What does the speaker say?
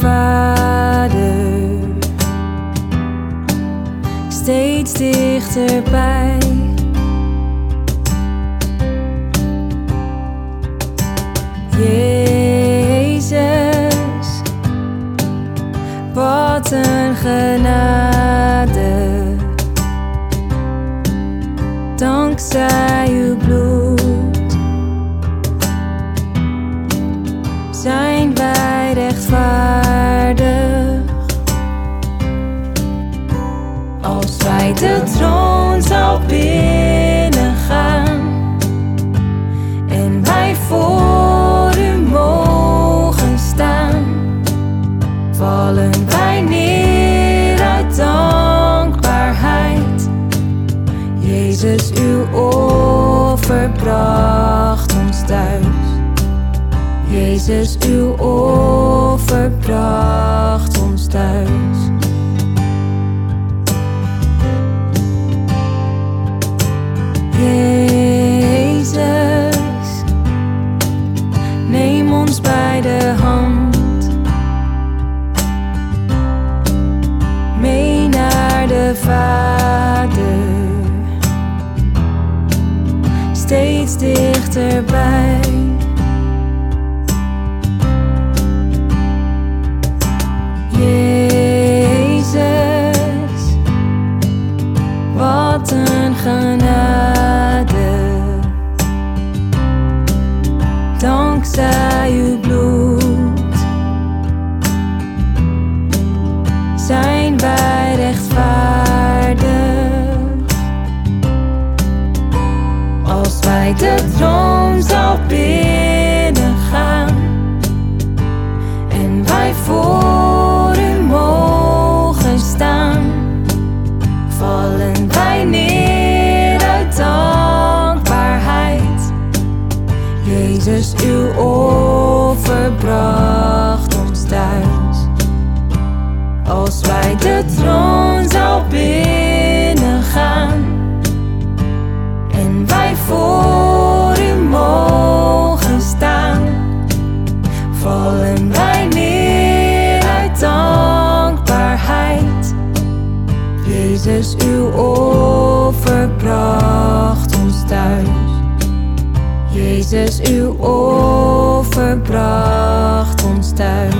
vader. Steeds dichterbij. Jezus, wat een genade. Jezus, uw offer bracht ons thuis. Jezus, uw offer bracht ons thuis. Dichterbij. Jezus, wat een genade. Dankzij uw bloed zijn De troon zal binnengaan en wij voor u mogen staan, vallen wij neer uit dankbaarheid. Jezus, uw offer bracht ons thuis. Als wij de troon zal binnengaan wij neer uit dankbaarheid. Jezus, uw offer bracht ons thuis. Jezus, uw offer bracht ons thuis.